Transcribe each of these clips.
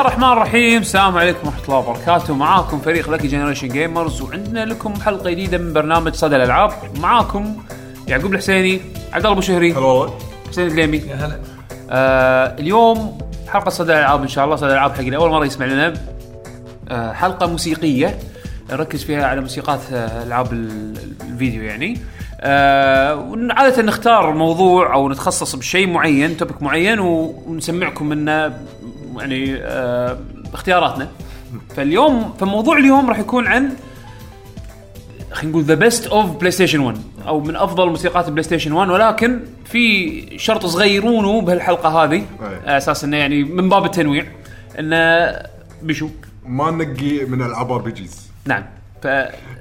بسم الله الرحمن الرحيم. السلام عليكم ورحمة الله وبركاته. معاكم فريق لكي Generation Gamers وعندنا لكم حلقة جديدة من برنامج صدى الألعاب. معاكم يعقوب الحسيني عبد الله أبو شهري. هلا والله. حسين الدليمي يا هلا. آه اليوم حلقة صدى الألعاب إن شاء الله صدى الألعاب حق أول مرة يسمع لنا آه حلقة موسيقية. نركز فيها على موسيقات آه، ألعاب ال- الفيديو يعني. آه عادة نختار موضوع أو نتخصص بشيء معين topic معين ونسمعكم منه يعني آه اختياراتنا. فاليوم فموضوع اليوم راح يكون عن خلينا نقول the best of PlayStation 1 أو من أفضل موسيقات ال PlayStation 1 ولكن في شرط صغيرونه بهالحلقة هذه. على أساس إنه يعني من باب التنويع إنه بشو ما نقي من العاب RPGs نعم. ف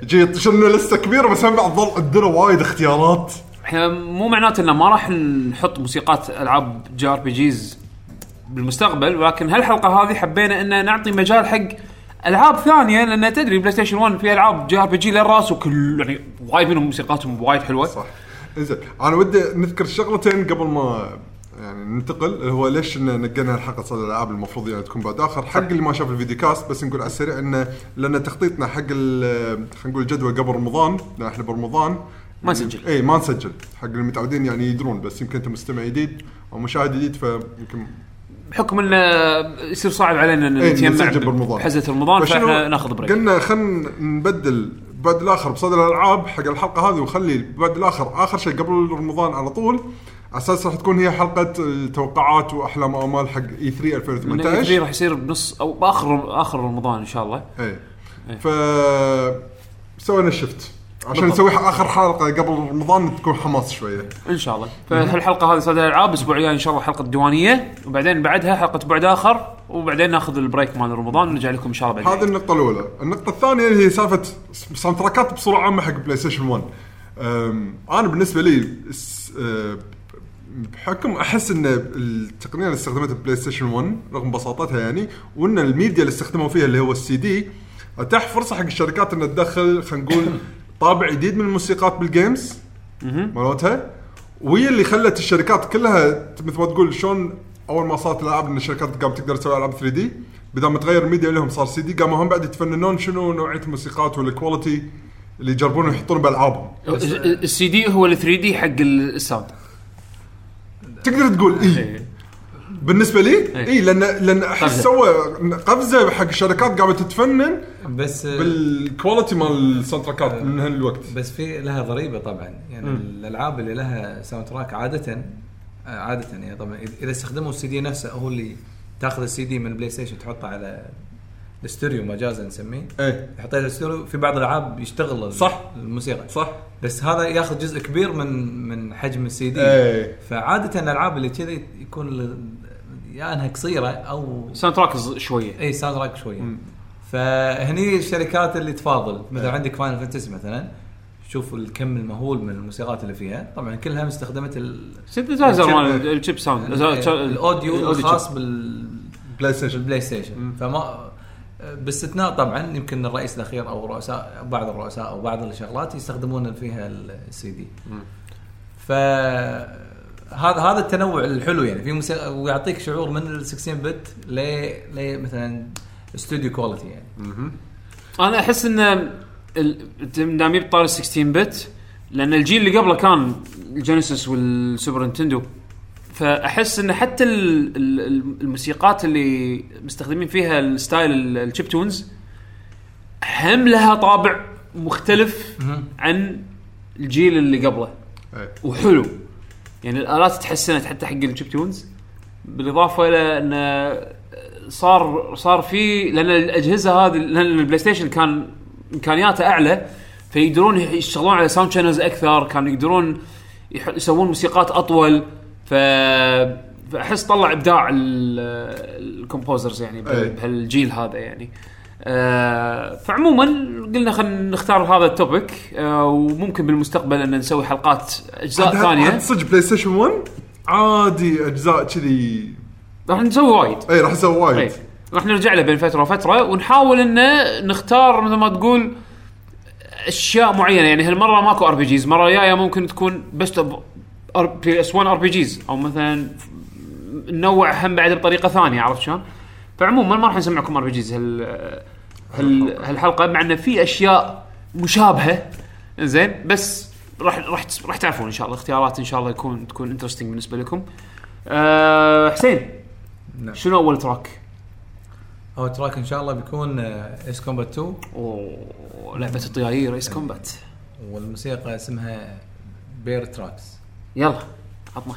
جي يطشرنا لسه كبيره بس هم بعد ظل عندنا وايد اختيارات. إحنا مو معناته إنه ما راح نحط موسيقات ألعاب JRPGs بالمستقبل ولكن هالحلقة هذه حبينا إن نعطي مجال حق ألعاب ثانية لأن تدري PlayStation 1 في ألعاب JRPG للرأس وكل يعني وايد منهم موسيقاتهم وايد حلوة. صح. إنزين أنا ودي نذكر شغلتين قبل ما يعني ننتقل هو ليش إن نقينا الحلقة صدى الألعاب المفروض يعني تكون بعد آخر. حق اللي ما شاف ال videocast بس نقول على السريع انه لأن تخطيطنا حق خلينا نقول الجدول قبل رمضان لأن إحنا برمضان. ما نسجل. اي ما نسجل. حق المتعودين يعني يدرون بس يمكن أنت مستمع جديد أو مشاهد جديد فيمكن بحكم إنه يصير صعب علينا إن نتجمع برمضان. بحزه رمضان فإحنا ناخذ بريك قلنا خلينا نبدل بعد الآخر بصدى الألعاب حق الحلقة هذه ونخلي بعد الآخر آخر شيء قبل رمضان على طول على أساس راح تكون هي حلقة التوقعات وأحلام وأمال حق اي 3 من 2018 راح يصير بنص أو باخر آخر رمضان إن شاء الله. اي ف سوينا ال shift عشان. نسوي آخر حلقة قبل رمضان تكون حماس شوية إن شاء الله فهالحلقة هذه صدى الالعاب الأسبوع الجاي إن شاء الله حلقة ديوانية وبعدين بعدها حلقة بعد آخر وبعدين ناخذ ال break مال رمضان ونرجع لكم إن شاء الله هذه بعدين النقطة الأولى، النقطة الثانية اللي هي سالفة soundtrack ات بصورة عامة حق PlayStation 1. أم، أنا بالنسبة لي أه، بحكم أحس إن التقنية اللي استخدمتها PlayStation 1 رغم بساطتها يعني وإن الميديا اللي استخدموا فيها اللي هو السي دي أتاح فرصة حق الشركات انها تدخل خلينا نقول طابع جديد من الموسيقات بال games مالتها. وهي اللي خلت الشركات كلها مثل ما تقول شلون أول ما صارت الألعاب إن الشركات قامت تقدر تسوي ألعاب 3D بدل ما تغير الميديا لهم صار سي دي قاموا هم بعد يتفننون شنو نوعية الموسيقات وال quality اللي يجربون يحطون بالالعابهم ال C D هو ال 3D حق ال sound. تقدر تقول اي إيه. بالنسبة لي؟ إيه. إي لأن لأن قفزة. احس سوى قفزه حق الشركات قامت تتفنن بس بال quality مال ال soundtrack ات من هالوقت بس في لها ضريبة طبعا. يعني الألعاب اللي لها soundtrack عادة آه، عادة يعني طبعا إذا- إذا استخدموا السي دي نفسه هو اللي تاخذ السي دي من ال PlayStation تحطه على الستيريو مجازا نسميه. إيه. تحطه على الستيريو في بعض الألعاب يشتغل صح. الموسيقى. صح. بس هذا ياخذ جزء كبير من من حجم السي دي. إيه. فعادة الألعاب اللي كذي يكون يا انها قصيرة أو soundtrack شوية. إي soundtrack شوية. فهني الشركات اللي تفاضل. مثلا عندك Final Fantasy مثلا. شوف الكم المهول من الموسيقات اللي فيها. طبعا كلها استخدمت ال synthesizer ال chip- مال ال chip sound ال audio الخاص بال PlayStation بال PlayStation فما باستثناء طبعا يمكن الرئيس الأخير أو رؤساء بعض الرؤساء أو بعض الشغلات يستخدمون فيها السي دي ف هذا هذا التنوع الحلو يعني. في موسيقى ويعطيك شعور من ال 16 bit ل ل مثلا studio quality يعني. أنا أحس إن ال- طار 16 bit لأن الجيل اللي قبله كان ال Genesis وال Super Nintendo فأحس إن حتى ال- ال- الموسيقات اللي مستخدمين فيها ال style ال- ال chiptunes هم لها طابع مختلف عن الجيل اللي قبله. إيه. وحلو. يعني الآلات تحسنت حتى حق ال chiptunes بالإضافة إلى انه صار صار في لأن الأجهزة هذه لأن ال PlayStation كان إمكانياته أعلى فيقدرون يشتغلون على sound channels أكثر كانوا يقدرون يسوون موسيقات أطول. ف فأحس طلع إبداع ال- ال composers يعني أي. بهالجيل هذا يعني. آه فعموما قلنا خلينا نختار هذا ال topic آه وممكن بالمستقبل أن نسوي حلقات أجزاء ثانية. صدق PlayStation 1 عادي أجزاء كذي. راح نسوي وايد. إي راح أسوي وايد. إي راح نرجع له بين فترة وفترة ونحاول إنه نختار مثل ما تقول أشياء معينة. يعني هالمرة ماكو RPGs المره الجايه ممكن تكون بس PS 1 RPGs أو مثلا ننوع هم بعد بطريقة ثانية عرفت شلون؟ فعموما ما راح نسمعكم RPGs هال هال هالحلقة مع انه في أشياء مشابهة زين بس راح راح راح تعرفون إن شاء الله اختيارات إن شاء الله يكون تكون interesting بالنسبة لكم. أه حسين نعم. شنو أول track؟ أول track إن شاء الله بيكون Ace Combat 2 أوه لعبة الطيارين Ace Combat والموسيقى اسمها بير تراكس يلا عطنا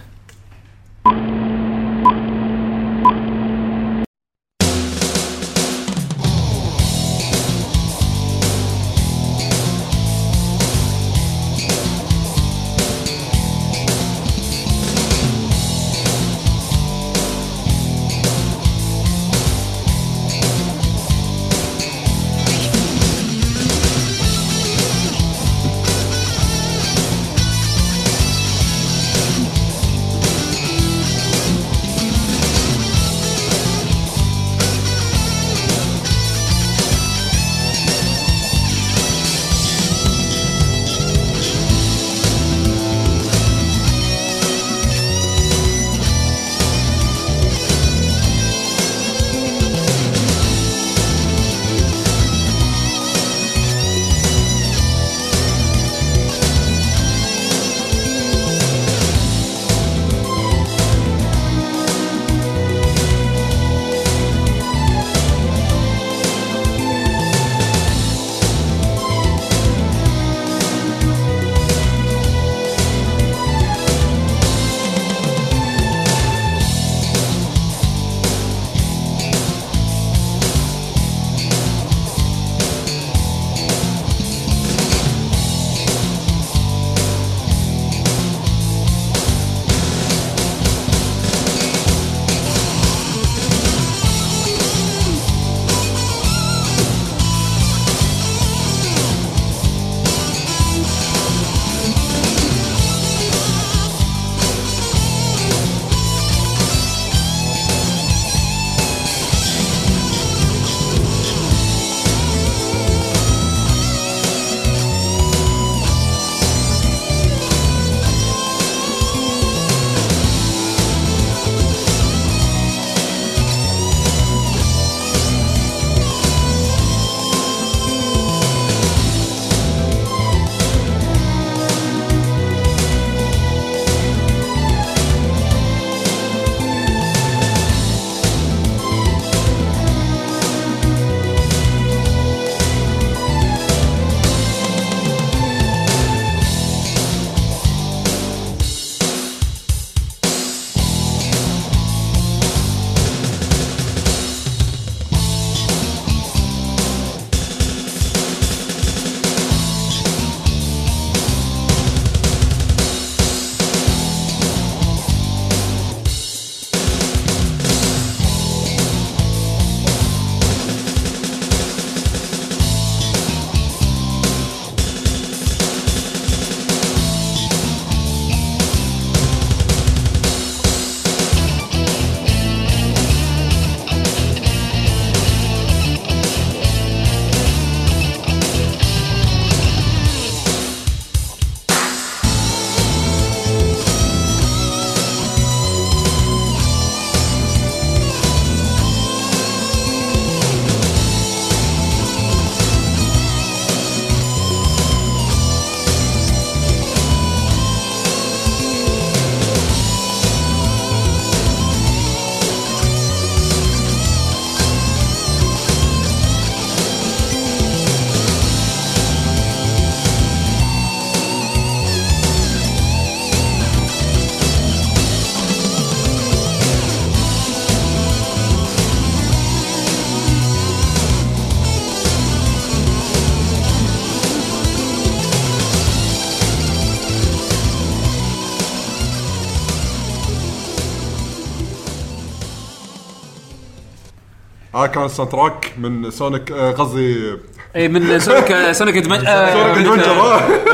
هذا كان الساوند تراك من سونيك آه، قصدي اي إيه، من سونيك سونيك ادفنشر سونيك ادفنشر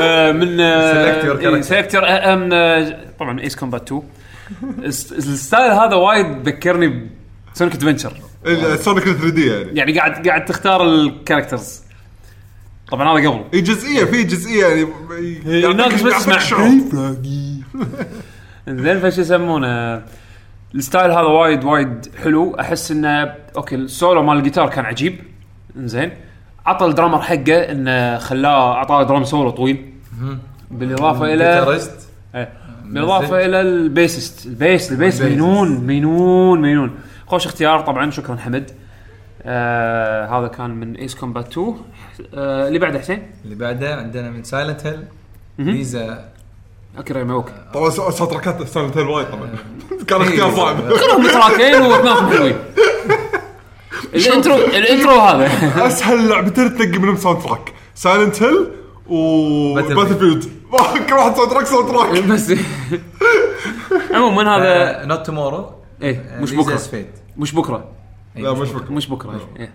آه. من character. سيلكتور من طبعا ايس كومبات 2 الس- الستايل هذا وايد ذكرني بسونيك ادفنشر السونيك 3 دي يعني يعني قاعد قاعد تختار الكاركترز طبعا هذا قبل اي جزئية في جزئية يعني يعطيك- ناقص بس. شعور. زين فشو يسمونه ال style هذا وايد وايد حلو. أحس إنه okay ال solo مال الجيتار كان عجيب. زين عطى ال drummer حقه إنه خلاه أعطاه drum solo طويل. بالإضافة إلى إيه. بالإضافة إلى ال bassist. ال bass ال bass. مينون مينون مينون. خوش اختيار طبعا. شكرا حمد. آه هذا كان من Ace Combat 2 آه اللي بعده حسين؟ اللي بعده عندنا من Silent Hill مهم. أكيرا ياماوكا طبعا soundtrack ات Silent Hill وايد طبعا. كان اختيار صعب كلهم track ين واثنينهم حلوين ال intro ال intro هذا. أسهل لعبتين تنقي منهم soundtrack Silent Hill و. Battlefield كل واحد soundtrack soundtrack بس. عموما هذا Not Tomorrow إيه مش بكرة. مش بكرة. لا مش بكرة. مش بكرة. إيه،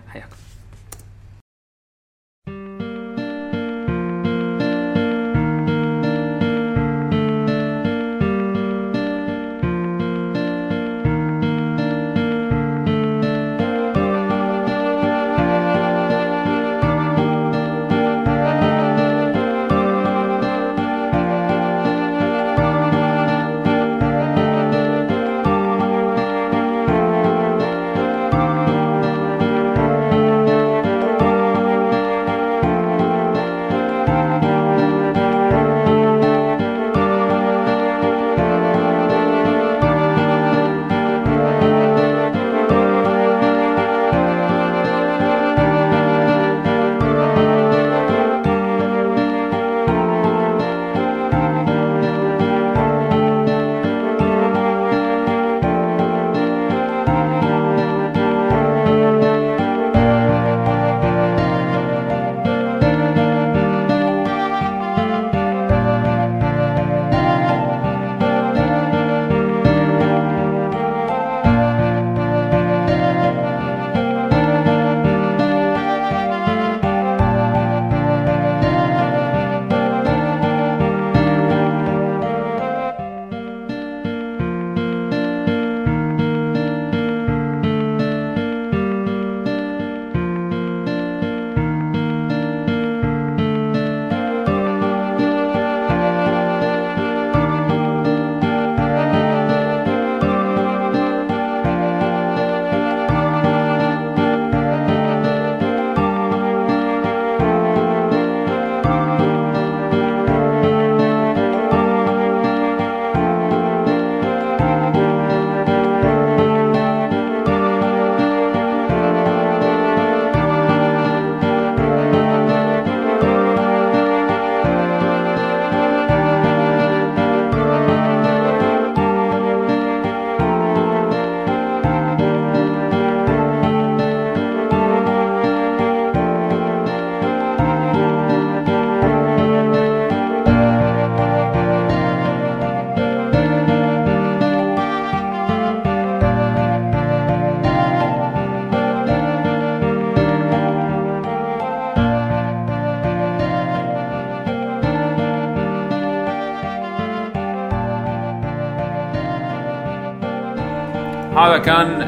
كان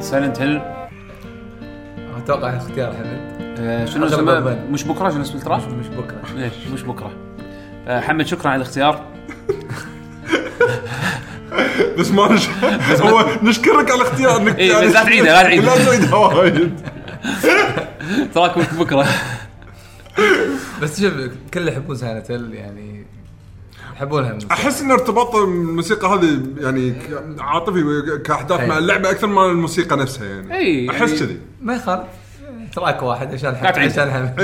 Silent Hill أتوقع اختيار حمد شنو أغلب اسمه. مش بكرة شنو اسم ال track؟ مش بكرة. ليش مش بكرة. آه، حمد شكرا على الاختيار. بس ما نش... هو نشكرك على الاختيار إنك إيه، بس لا تعيده، لا تعيده. لا تعيدها وايد. track بكرة. بس شوف كل يحبون Silent Hill يعني يحبونها الموسيقى. أحس إن ارتباط الموسيقى هذه يعني ك- عاطفي كأحداث أي. مع اللعبة أكثر من الموسيقى نفسها يعني. إي، أحس كذي. ما يخالف. track واحد عشان لا تعيد. عشان حمد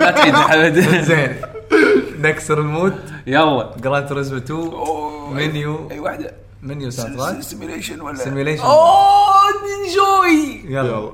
لا تعيد حمد زين. نكسر ال mood يلا. Gran Turismo 2 منيو أي واحدة. menu soundtrack simulation ولا؟ simulation أوه enjoy يلا. يلا.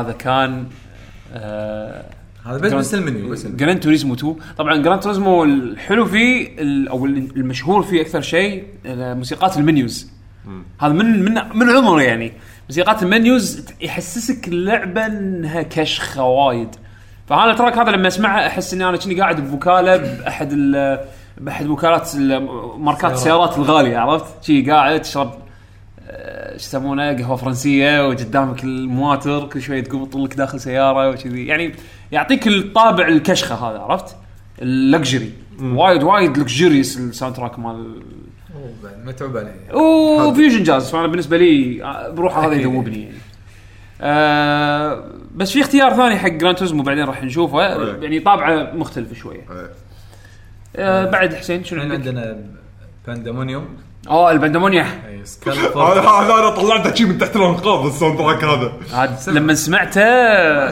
هذا كان آه هذا بس بس المنيو بس ال menu. Gran Turismo 2 طبعا Gran Turismo الحلو فيه أو المشهور فيه أكثر شيء موسيقات ال menus. هذا من من من عمره يعني. موسيقات ال menus يحسسك اللعبة إنها كشخة وايد. فهذا ال track هذا لما أسمعه أحس إني أنا كني قاعد بوكاله بأحد بأحد وكالات ال- ماركات السيارات الغالية عرفت؟ شي قاعد تشرب آه، إيش يسمونه قهوة فرنسية وقدامك المواتر كل شوي تقوم تطل لك داخل سيارة وكذي يعني يعطيك الطابع الكشخة هذا عرفت؟ ال luxury وايد وايد luxurious ال soundtrack مال متعوب عليه و fusion jazz فأنا بالنسبة لي آه، بروحه هذا. يذوبني يعني آه بس في اختيار ثاني حق Gran Turismo بعدين راح نشوفه. يعني طابعه مختلف شوية. آه بعد حسين شنو عندك؟ عندنا Pandemonium آه ال Pandemonium. هذا أنا طلعته شي من تحت الأنقاض ال soundtrack هذا لما سمعته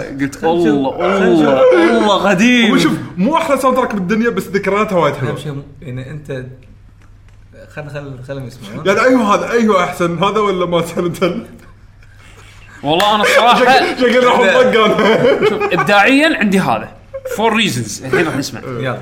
قلت الله الله الله قديم شوف مو أحلى soundtrack بالدنيا بس ذكرياتها وايد حلوة. شيء يعني أنت خل خل خلهم يسمعون. يعني أيوه هذا أيوه أحسن. هذا ولا ما سنتن والله أنا الصراحه شكل راح اطق أنا شوف ابداعيا عندي هذا. فور ريزونز الحين راح نسمع. يلا.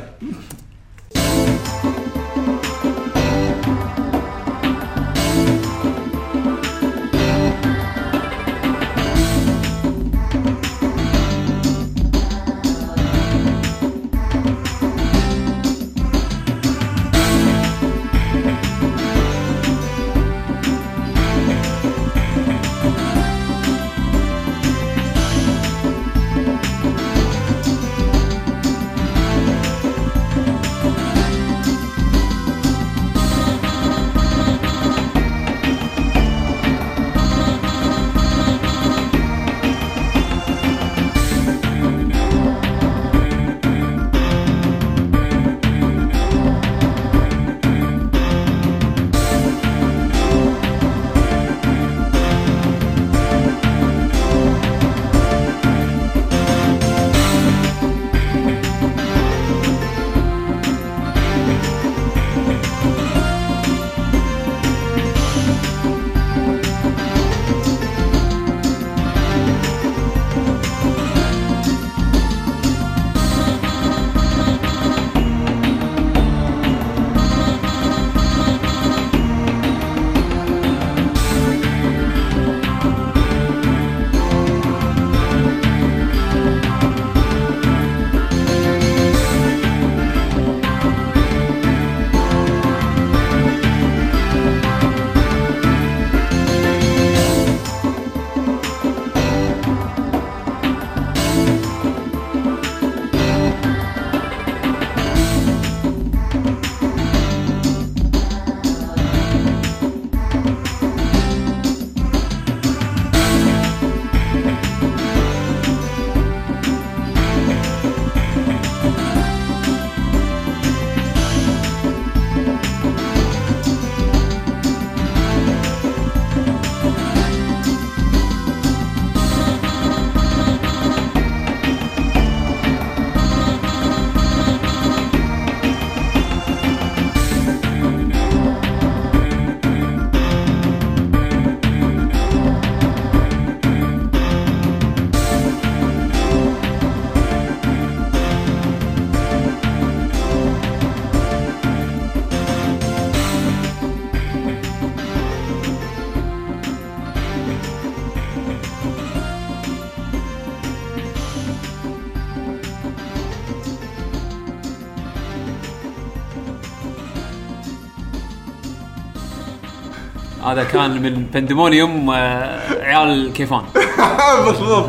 هذا كان من Pandemonium آه، عيال كيفان. بالضبط.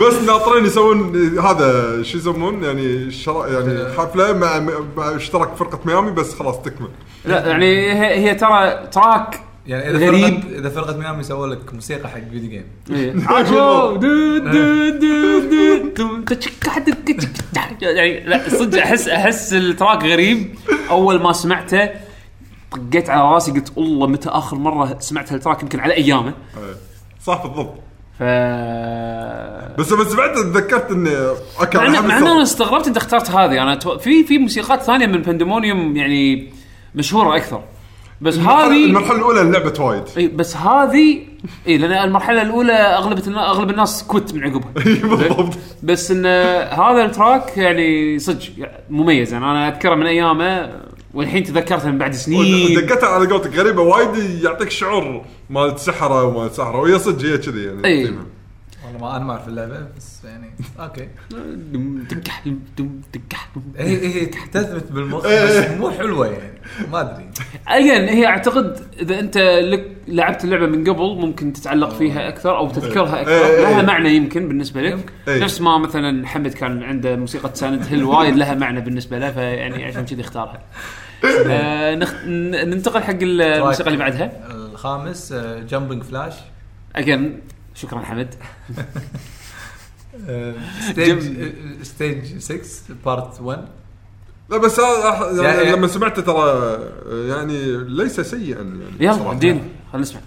بس ناطرين يسوون هذا شو يسمون؟ يعني شرا يعني حفلة مع مع اشتراك فرقة ميامي بس خلاص تكمل. لا يعني هي, هي ترى track يعني إذا غريب. فرقه إذا فرقة ميامي سووا لك موسيقى حق video game إيه. عاشو. دو- دو- دو- دو- دو- تشك- حدك- تشك- يعني لا صدق احس أحس ال track غريب. أول ما سمعته طقيت على راسي قلت والله متى آخر مرة سمعت هال track؟ يمكن على أيامه. إيه. صح بالضبط. ف بس لما سمعت تذكرت إني okay مع ان أنا. استغربت إنت اخترت هذه. أنا تو... في في موسيقات ثانية من Pandemonium يعني مشهورة أكثر. بس هذه المرحلة الأولى لعبه وايد. إي بس هذه إي لأن المرحلة الأولى أغلب النا- أغلب الناس quit من عقبها. بالضبط. بس إن هذا ال track يعني صدق مميز. يعني أنا أذكره من أيامه. والحين تذكرته من بعد سنين دقتها على قولتك غريبة وايد يعطيك شعور مال سحرة ومال سحره وهي صدق هي كذي يعني اي. والله ما أنا ما أعرف اللعبة بس يعني okay دم دكح دم دم. هي هي تثبت بالمخ إيه. بس مو حلوة يعني ما أدري again هي أعتقد إذا أنت لك لعبت اللعبة من قبل ممكن تتعلق فيها أكثر أو تذكرها أكثر إيه، إيه، لها إيه. معنى يمكن بالنسبة لك إيه. نفس ما مثلا حمد كان عنده موسيقى Silent Hill وايد لها معنى بالنسبة له فيعني عشان كذي اختارها آه نخ... ننتقل حق الموسيقى اللي بعدها. الخامس Jumping Flash again شكرا حمد. stage stage 6 part 1 لا بس أح- يعني لما سمعته ترى يعني ليس سيئا يعني. يلا. اديني خلينا نسمع.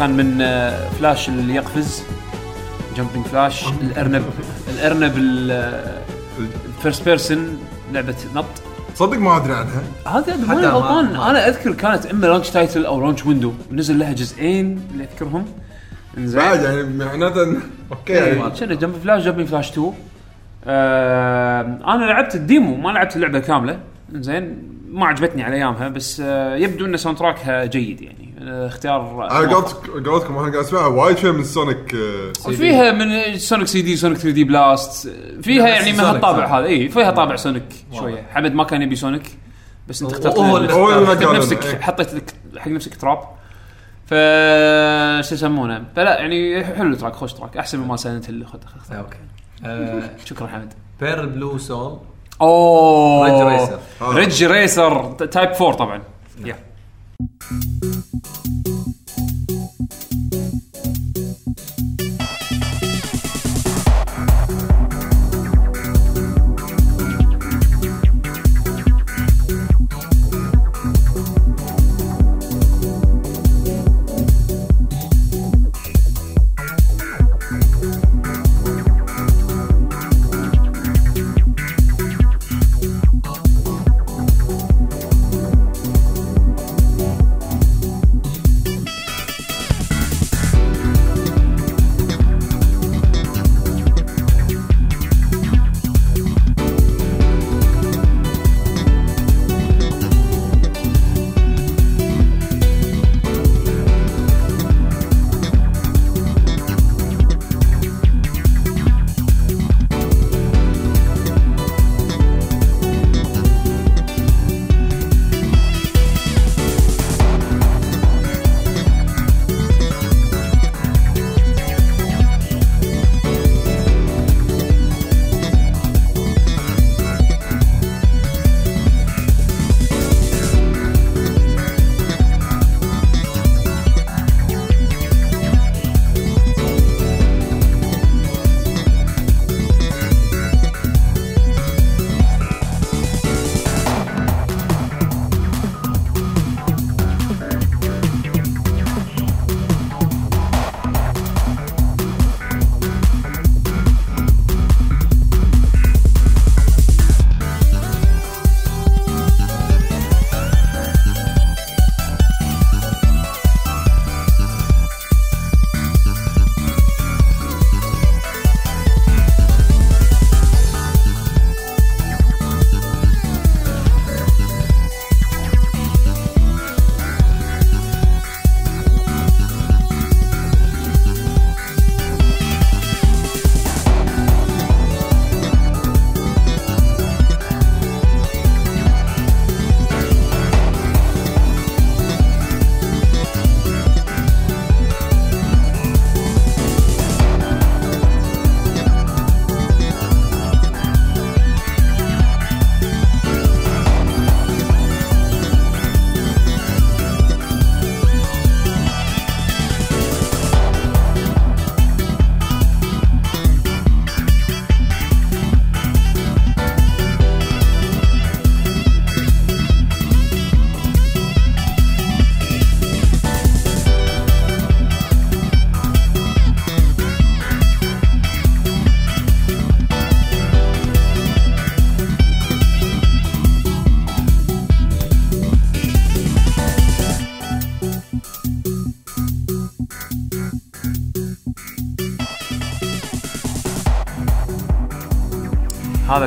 كان من آه، فلاش اللي يقفز. Jumping Flash الأرنب. الأرنب ال first person لعبة نط. صدق ما أدري عنها. هذا ماني ما- غلطان. أنا أذكر كانت اما launch title أو launch window نزل لها جزئين اللي أذكرهم. إنزين. بعد يعني معناته okay إيه، يعني. كنا Jumping Flash Jumping Flash 2 آه أنا لعبت ال demo ما لعبت اللعبة كاملة. زين ما عجبتني على أيامها بس آه يبدو إن soundtrack ها جيد يعني. آه اختيار على قولتك قولتكم أنا قاعد أسمعها. وايد فيها من Sonic آه، فيها من Sonic CD Sonic 3D Blast فيها يعني من هالطابع صح. هذا. اي فيها طابع Sonic. شوية. حمد ما كان يبي Sonic بس أنت اخترت هو اللي اللي نفسك إيه. حطيت لك حق نفسك track. ف شو يسمونه؟ فلا يعني حلو ال track خوش track. أحسن مما Silent Hill خذ خذ- okay. آه، شكرا حمد. Pearl Blue Soul أوه. Ridge Racer. ريج ريسر تايب 4 طبعا. يا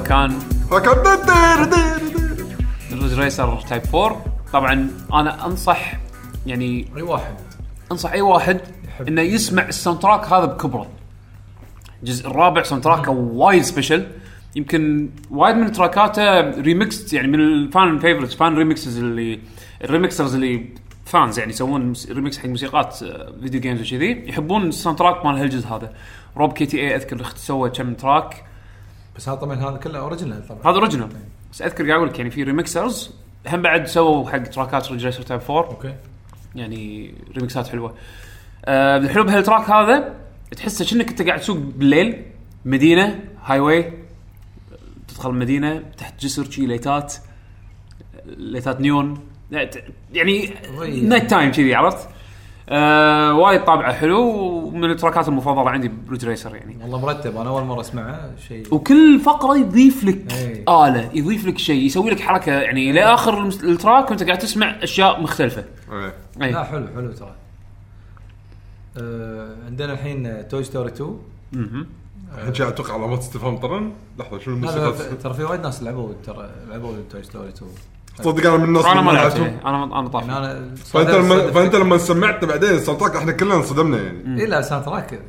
كان فكان دير دير دير. Ridge Racer Type 4 طبعا أنا أنصح يعني أي واحد. أنصح أي واحد. إنه يسمع ال soundtrack هذا بكبره. الجزء الرابع soundtrack ه وايد special يمكن وايد من track اته ريمكس يعني من ال fan favorites fan remixes اللي ال remixers اللي fans يعني يسوون ريمكس حق موسيقات آه، video games وكذي يحبون ال soundtrack مال هالجزء هذا. Rob KTA أذكر سوى كم track بس هذا طبعا هذا كله original طبعا. هذا original بس أذكر قاعد أقول لك يعني في remixers هم بعد سووا حق track ات Ridge Racer Type 4 okay. يعني ريمكسات حلوة. آه الحلو بهال track هذا تحسه كأنك أنت قاعد تسوق بالليل مدينة highway تدخل المدينة تحت جسر شي ليتات ليتات نيون. يعني. night time كذي عرفت؟ آه وايد طابعه حلو ومن ال track ات المفضلة عندي ب Ridge Racer يعني والله مرتب أنا أول مرة أسمعه شيء وكل فقرة يضيف لك إيه. آلة يضيف لك شيء يسوي لك حركة يعني لاخر المس- ال track وانت قاعد تسمع أشياء مختلفة إيه. أي. لا حلو حلو ترى آه عندنا الحين Toy Story 2 مهم. الحين أتوقع علامات استفهام طرن لحظة شنو الموسيقى ترى في وايد ناس لعبوا ترى لعبوا Toy Story 2 صدق أنا من الناس أنا ما اللي لعبت. لعبتهم. أنا أنا طافي. أنا فأنت لما فأنت لما سمعت بعدين ال soundtrack إحنا كلنا انصدمنا يعني. اي لا soundtrack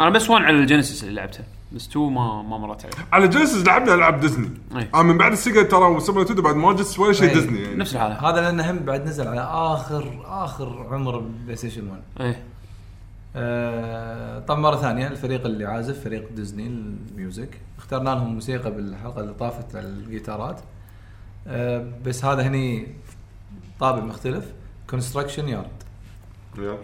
أنا بس 1 على ال Genesis اللي لعبته. بس 2 ما ما مرت عليه على Genesis لعبنا ألعاب ديزني أي. أنا من بعد ال Sega ترى و Super Nintendo بعد ما جت ولا شيء أي. ديزني يعني. نفس الحالة. هذا لأنه هم بعد نزل على اخر آخر عمر PlayStation 1 إيه. آه، طبعا مرة ثانية الفريق اللي عازف فريق Disney ال music اخترنا لهم موسيقى بالحلقة اللي طافت على الجيتارات. بس هذا هني طابع مختلف. كونستراكشن يارد يلا.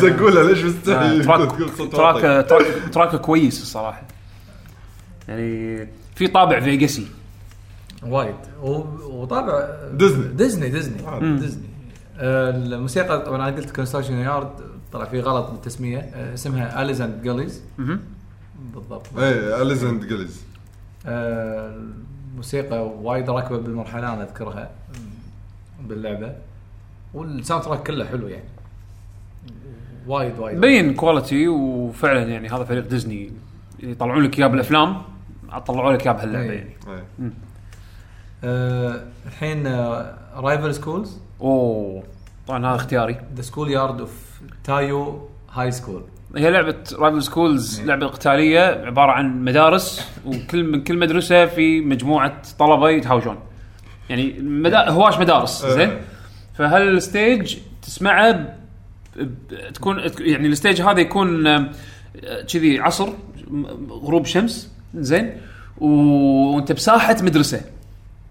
زقوله ليش مستحي آه، track صوت track؟ track كويس الصراحة. يعني في طابع فيجاسي. وايد. وطابع Disney. Disney Disney. آه. ديزني. آه، الموسيقى طبعا أنا قلت Construction Yard طلع في غلط بالتسميه آه، اسمها Alleys and Gullies بالضبط. إيه Alleys and Gullies آه، الموسيقى وايد راكبة بالمرحلة أنا أذكرها. باللعبة. وال soundtrack كله حلو يعني. وايد وايد مبين quality وفعلا يعني هذا فريق ديزني يطلعون لك إياه بالأفلام طلعوا لك إياه بهاللعبة إيه. يعني. إيه. آه، الحين Rival Schools أوه. طبعا هذا اختياري. the school yard of Taiyo High School هي لعبة Rival Schools إيه. لعبة قتالية عبارة عن مدارس وكل من كل مدرسة في مجموعة طلبة يتهاوشون يعني مدا... هواش مدارس آه. زين؟ فهال stage تسمعه. تكون يعني ال stage هذا يكون كذي عصر غروب شمس زين وانت بساحة مدرسة.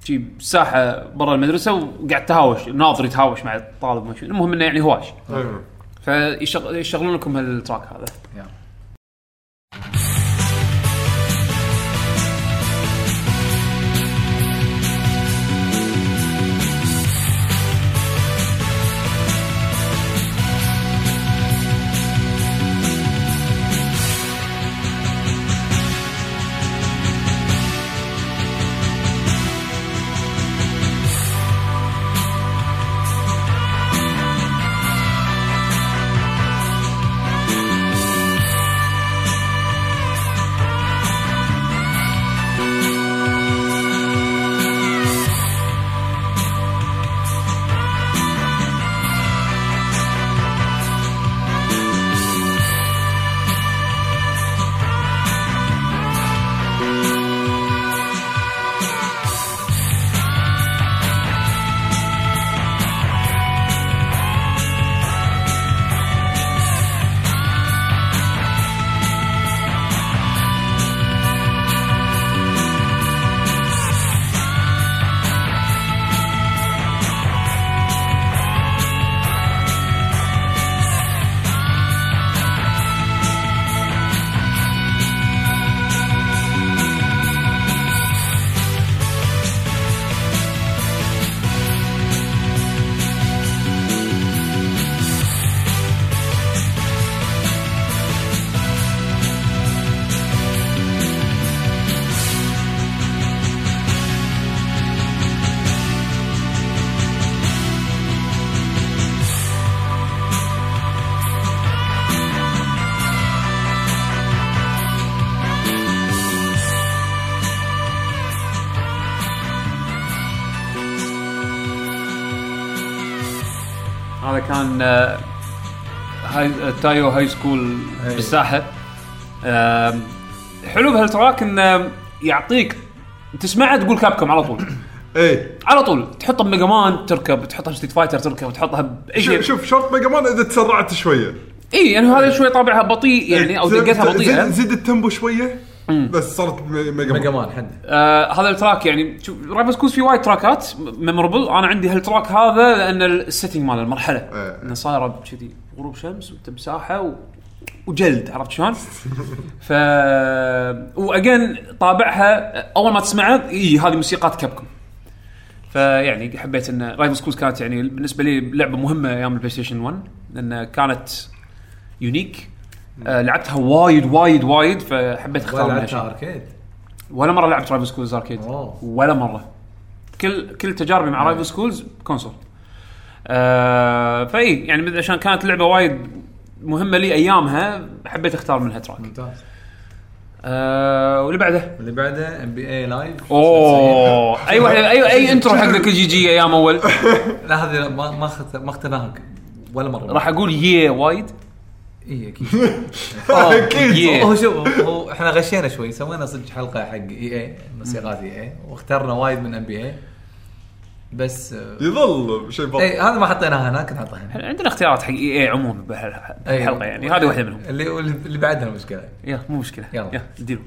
شي بساحة برا المدرسة وقاعد تهاوش الناظر يتهاوش مع الطالب المهم إنه يعني هواش. إيه فيشغلون لكم هال track هذا. كان آه، هاي آه، Taiyo High School أي. بالساحه آم، حلو بهال track انه يعطيك تسمعها تقول Capcom على طول. إيه. على طول. تحطها ب Mega Man تركب تحطها Street Fighter تركب تحطها بأي شيء شوف شرط Mega Man إذا تسرعت شوية. إي يعني هذا شوي طابعها بطيء يعني أو دقتها بطيئة. زيد ال tempo شوية. بس صارت مي- Mega Mega Man. Man حد. آه هذا ال track يعني شوف Rival Schools في وايد track ات memorable أنا عندي هال track هذا لأن ال setting مال المرحلة. إيه. إنه صايره كذي غروب شمس وانت بساحه و... وجلد عرفت شلون؟ ف و again طابعها أول ما تسمعها اي هذه موسيقات Capcom فيعني حبيت إن Rival Schools كانت يعني بالنسبة لي لعبة مهمة أيام ال PlayStation 1 لأن كانت unique آه لعبتها وايد وايد وايد فحبيت أختار منها شيء. لعبتها arcade؟ ولا مرة لعبت Rival Schools arcade. ولا مرة. كل كل تجاربي مع Rival Schools console آه فإي يعني عشان كانت لعبة وايد مهمة لي أيامها حبيت أختار منها track ممتاز. آه واللي بعده؟ اللي بعده NBA Live أوه. أي واحد EA intro حق ذاك الجي جي أيام أول. لا هذه ما ما ما ولا مرة. راح أقول يه وايد. اي أكيد. أكيد. هو شوف هو إحنا غشينا شوي سوينا صدق حلقة حق EA موسيقات EA واخترنا وايد من NBA. بس آه، يظل شيء بطل إي هذا ما حطيناها هناك نحطها هنا. عندنا اختيارات حق إي إي عموما. بهالحلقة يعني؟ هذه واحدة منهم. اللي اللي بعدها المشكلة. يلا مو مشكلة. يلا. يلا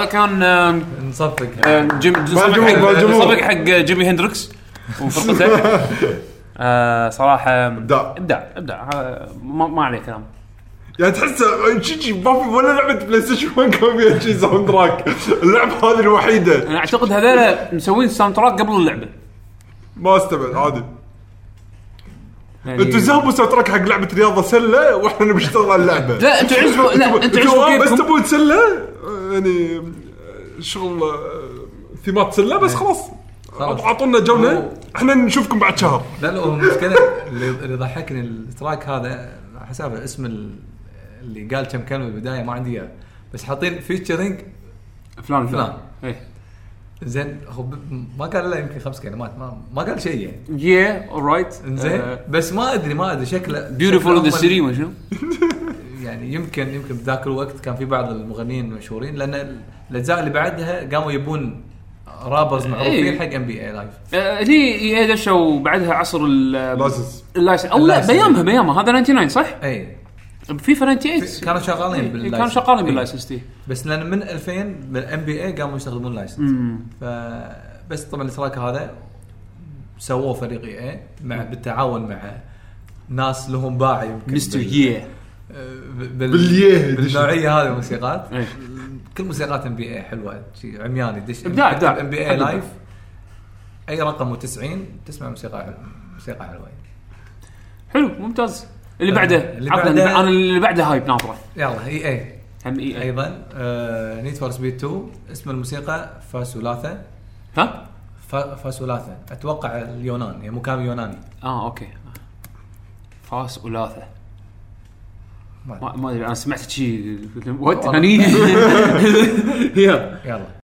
هذا كان نصفق. آم، جيم الجمهور، صفق مع حق جيمي هندريكس وفرقته آه، صراحة. إبداع. إبداع هذا ما, ما عليه كلام. يعني تحس شي شي ما في ولا لعبة PlayStation 1 كان فيها شي soundtrack اللعبة هذه الوحيدة. أنا أعتقد هذول مسوين soundtrack قبل اللعبة. ما أستبعد عادي. يعني أنتوا سابوا soundtrack حق لعبة رياضة سلة؟ وإحنا نبي نشتغل على اللعبة. لا أنتوا عزفوا لا أنتوا عزفوا بس تبون سلة؟ يعني شغل آه، ثيمات سلة بس خلاص. خلاص. أعطونا جولة. إحنا نشوفكم بعد شهر. لا لا هو المشكلة اللي ضحكني ال track هذا حساب اسم ال- اللي قال كم كلمة بالبدايه ما عندي إياه. بس حاطين featuring فلان فلان. فلان. إيه. زين هو ب- ما قال إلا يمكن خمس كلمات ما, ما قال شيء يعني. يا alright زين بس ما أدري ما أدري شكله beautiful the city ما شنو؟ يعني يمكن يمكن بذاك الوقت كان في بعض المغنيين المشهورين لأن الأجزاء اللي بعدها قاموا يبون rappers معروفين إيه. حق NBA Live هي هي دشوا بعدها عصر ال license ال license أو لا ال license. بيامها بيامها هذا 99 صح؟ اي فيفا 98 كانوا شغالين إيه، بال license. كانوا شغالين إيه. بال license دي بس لأن من 2000 بال NBA قاموا يستخدمون license. ف بس طبعا ال track هذا سووه فريق EA مع بالتعاون مع ناس لهم باع يمكن مستر بال- يي بال باليه بالنوعية هذه الموسيقات. إيه. كل موسيقات NBA حلوة. شي عمياني. دش إبداع، إبداع. NBA. Live أي رقم و90 تسمع موسيقى حلوة. موسيقى حلوة. حلو ممتاز. اللي بعده. اللي بعده- أنا اللي بعده hype ناظرة. يلا EA. هم EA. أيضا Need for Speed 2 اسم الموسيقى Fasolatha ها؟ فا- فاسولاثا أتوقع اليونان يعني مكان يوناني. آه أوكي. فاس ولاثه ما أدري أنا سمعت شيء وات. هني يلا.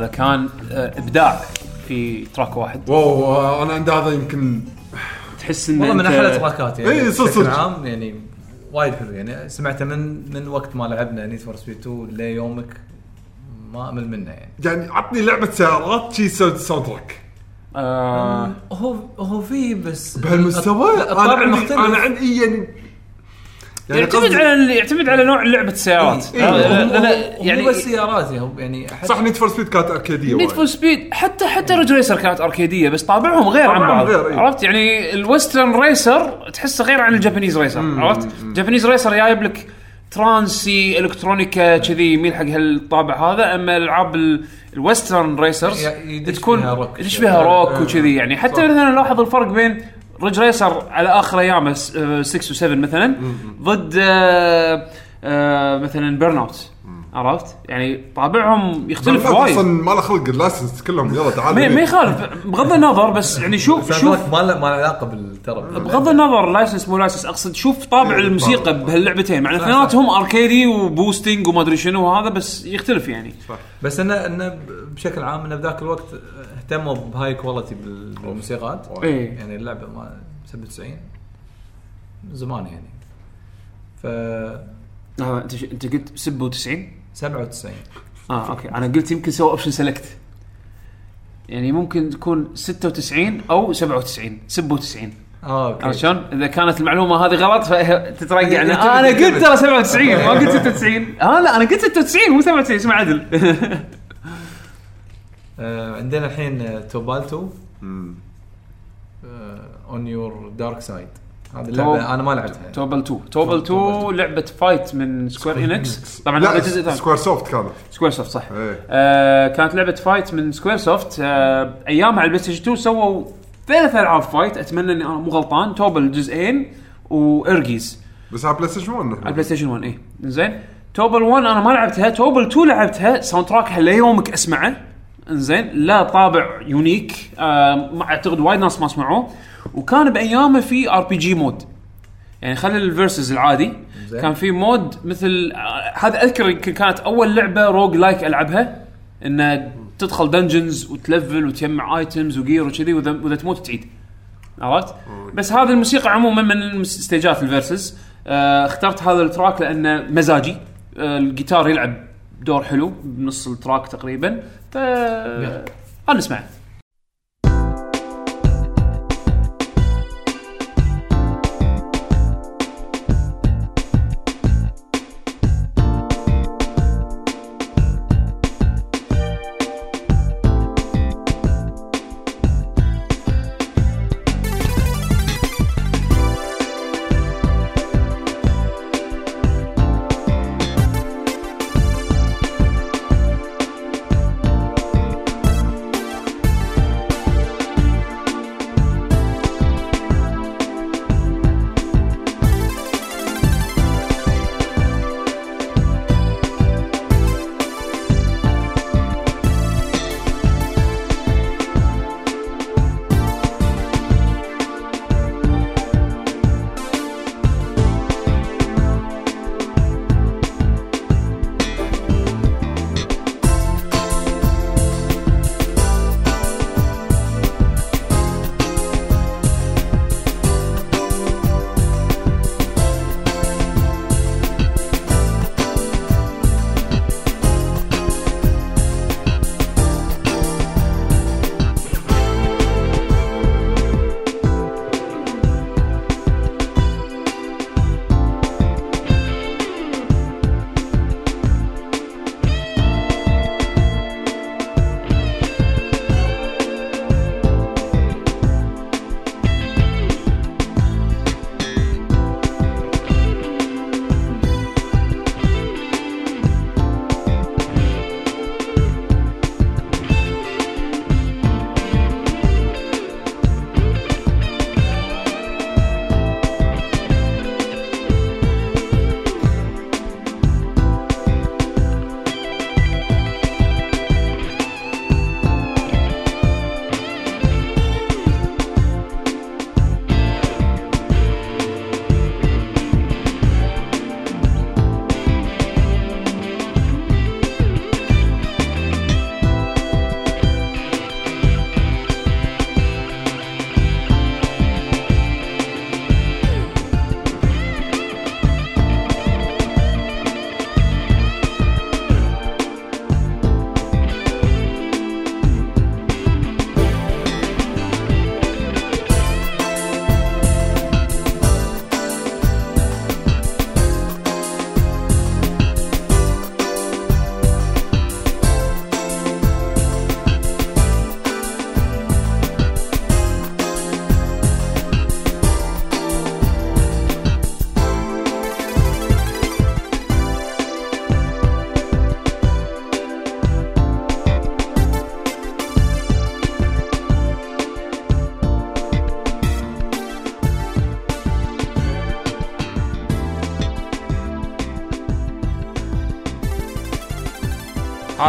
هذا كان آه، إبداع في track واحد. wow أنا عند هذا يمكن تحس إن والله من أحلى track ات يعني. إيه، صدق-. عام يعني وايد حلو يعني. سمعته من من وقت ما لعبنا Need for Speed 2 ليومك ما أمل منه يعني. يعني عطني لعبة سيارات شي soundtrack آه. هو هو في بس بهالمستوى؟ أنا عندي مختلف. أنا عندي يعني يعتمد قصدي- على يعتمد على نوع لعبة السيارات إيه، إيه، لا- لا- يعني يعني مو بس سيارات يعني حتى- صح Need for Speed كانت arcade يه Need. for Speed حتى حتى Ridge Racer كانت arcade يه بس طابعهم غير عن بعض غير، إيه. عرفت يعني ال Western racer تحسه غير عن ال Japanese racer عرفت ال Japanese racer جايب لك trancy electronica كذي يميل حق هالطابع هذا أما الألعاب ال- ال Western racers تكون فيها روك. يدش فيها روك. وكذي يعني حتى مثلا نلاحظ الفرق بين Ridge Racer على آخر ايامه 6 و7 مثلا ضد آه، آه، مثلا Burnout عرفت؟ يعني طابعهم يختلف أصلا وايد. ما له خلق ال license كلهم يلا تعال ما يخالف بغض النظر بس يعني شوف شوف ما له ما له علاقة بالترى بغض النظر license مو license أقصد شوف طابع إيه، الموسيقى. بهاللعبتين. مع ان صح، اثنيناتهم أركيدي و boosting وما أدري شنو وهذا بس يختلف يعني. بس انه إنه بشكل عام إنه بذاك الوقت اهتموا ب high quality بال- بالموسيقات. إيه. يعني اللعبة ما 97 من زمان يعني. ف آه، أنت ش- أنت قلت 97 97 آه okay. أنا قلت يمكن سوى option select يعني ممكن تكون 96 أو 97 97 آه okay. عرفت شلون؟ إذا كانت المعلومة هذه غلط آه أنا قلت. ترى 97 ما قلت 96 آه لا أنا قلت 96 مو 97 اسمع عدل. آه عندنا الحين Tobal 2. On Your Dark Side هذه Tob- اللعبة أنا ما لعبتها Tobal 2 Tobal 2 Tobal لعبة fight من Square Enix طبعا لا هذا جزء ثاني Squaresoft كانت. Squaresoft صح. إيه. آه كانت لعبة fight من Squaresoft آه أيامها على البلاي ستيشن 2 سووا ثلاث العاب fight أتمنى إني أنا مو غلطان. Tobal جزئين و Ehrgeiz بس على بلاي ستيشن 1 على البلاي ستيشن 1 اي زين Tobal 1 أنا ما لعبتها. Tobal 2 لعبتها. soundtrack ها ليومك أسمعه. إنزين. لا طابع unique آه ما أعتقد وايد ناس ما سمعوه. وكان بأيامه في RPG mode يعني خلي ال versus العادي. زين. كان في mode مثل هذا أذكر يمكن كانت أول لعبة roguelike ألعبها إنه تدخل dungeons وتلفل وتجمع items و gear وكذي واذا تموت تعيد. عرفت؟ بس هذه الموسيقى عموما من الستيجات ال versus آه اخترت هذا ال track لأنه مزاجي. آه الجيتار يلعب دور حلو بنص ال track تقريبا. ف خلينا نسمعه.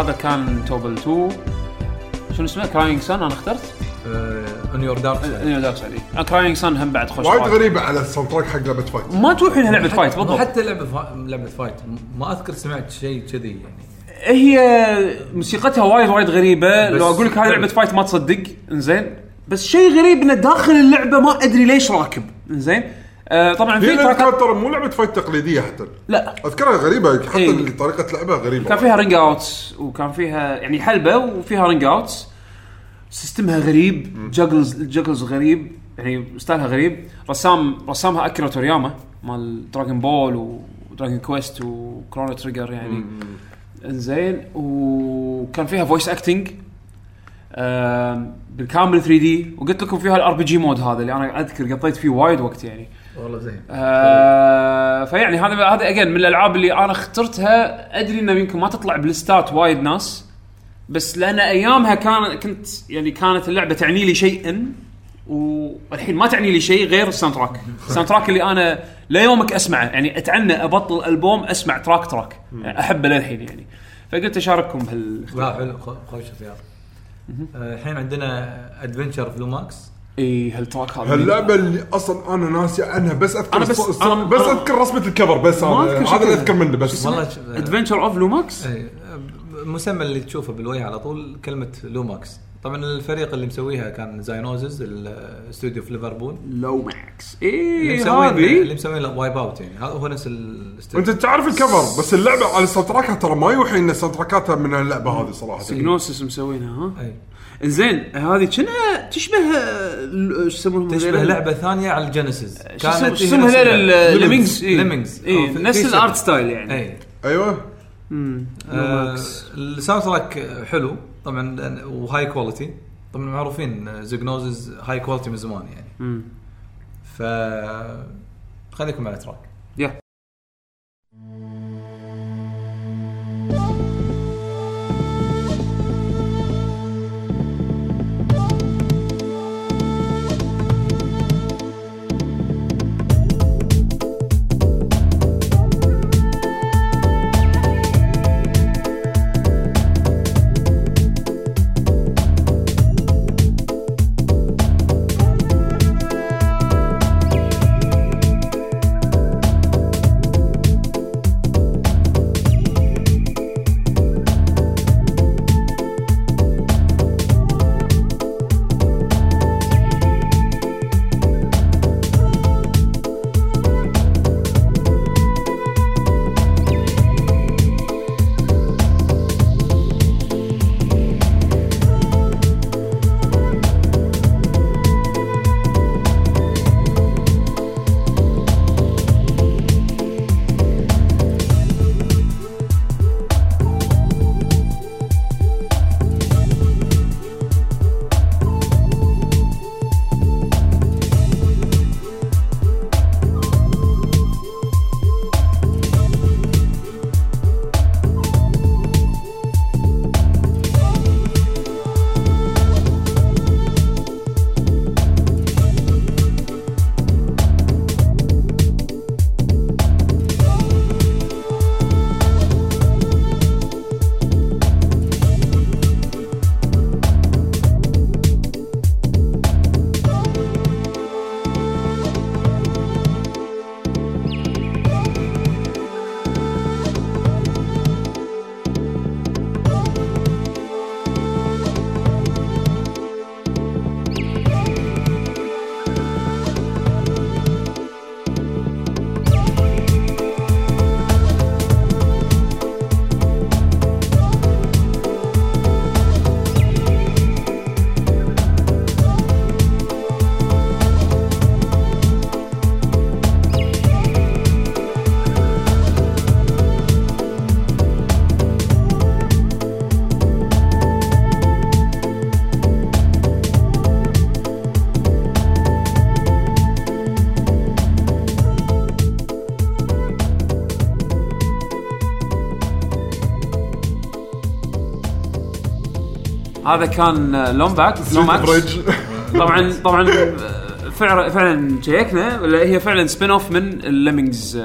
هذا كان Tobal 2 شنو اسمه؟ Crying Sun أنا اخترت. On Your Dark On Your Dark Side Crying Sun هم بعد خوش وايد. غريبة على ال soundtrack حق لعبة fight ما توحي إنها لعبة fight بالضبط. حتى لعبة فا... لعبة fight ما أذكر سمعت شيء كذي يعني. هي موسيقتها وايد وايد غريبة. لو أقول لك هذه حلو. لعبة fight ما تصدق إنزين. بس شيء غريب إنه داخل اللعبة ما أدري ليش راكب إنزين. آه طبعا في تراكات ترى مو لعبة fight تقليدية حتى. لا. أذكرها غريبة حتى إيه. طريقة لعبها غريبة. كان فيها ring outs وكان فيها يعني حلبة وفيها ring outs system ها غريب juggles ال juggles غريب يعني style ها غريب. رسام رسامها أكيرا تورياما مال Dragon Ball و Dragon Quest و Chrono Trigger يعني. إنزين. وكان فيها voice acting بالكامل 3D وقلت لكم فيها ال RPG mode هذا اللي أنا أذكر قضيت فيه وايد وقت يعني. والله زين. آه فيعني هذا هذا again من الألعاب اللي أنا اخترتها. أدري إنه يمكن ما تطلع بلستات وايد ناس بس لأن أيامها كان كنت يعني كانت اللعبة تعني لي شيئا والحين ما تعني لي شيء غير ال soundtrack ال soundtrack اللي أنا ليومك أسمعه يعني أتعنى أبطل ألبوم أسمع track track. يعني أحبه للحين يعني. فقلت أشارككم بهال لا حلو خوش اختيار آه، الحين عندنا Adventures of Lomax اي هال track هذا هاللعبه اللي أصلا أنا ناسي عنها بس أذكر أنا بس- الص- أنا- بس أنا- أذكر رسمة ال cover بس هذا أذكر هذا اللي. أذكر منه بس. والله Adventures of Lomax المسمى اللي تشوفه بالوجه على طول كلمة Lomax طبعا الفريق اللي مسويها كان Psygnosis الاستوديو في ليفربول Lomax اللي اي مسوين اللي هذه. مسوين Wipeout يعني. هذا هو نفس الاستوديو أنت تعرف ال cover بس اللعبة على ال soundtrack ها ترى ما يوحي إن ال soundtrack اتها من اللعبه هذه صراحة. Psygnosis مسوينها ها؟ اي زين هذه كنا تشبه ال- شو يسمونهم تشبه؟ لعبة ثانية على ال Genesis. شو اسمه- شو اسمهم هذول؟ ال Lemmings Lemmings اي نفس ال art style يعني. اي أيوه. آه،. ال soundtrack حلو طبعا وهاي كواليتي طبعا معروفين زيجنوزز high quality من زمان يعني. ف خليكم على track يا هذا كان آه، لومباك Lomax. Bridge طبعا طبعا آه، فعلا فعلا شيكنا ولا هي فعلا spin-off من ال Lemmings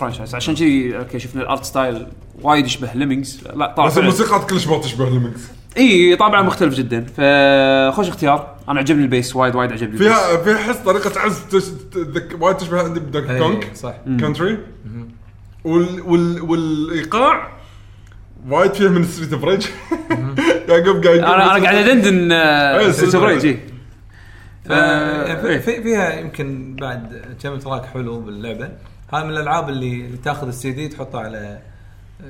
franchise عشان كذي okay شفنا ال art style وايد يشبه Lemmings لا طبعا بس الموسيقى كلش ما تشبه Lemmings إي طابعه مختلف جدا. فخوش اختيار. أنا عجبني ال bass وايد وايد عجبني ال bass. فيها فيها حس طريقة عزف تش- تذك- وايد تشبه عندي إيه، كونغ صح. Country وال وال والإيقاع وايد فيها من Streets of Rage يعقوب قاعد أنا أنا قاعد ادندن آه، في-. في- فيها يمكن بعد كم track حلو باللعبة. هذا من الألعاب اللي, اللي تاخذ السي دي تحطه على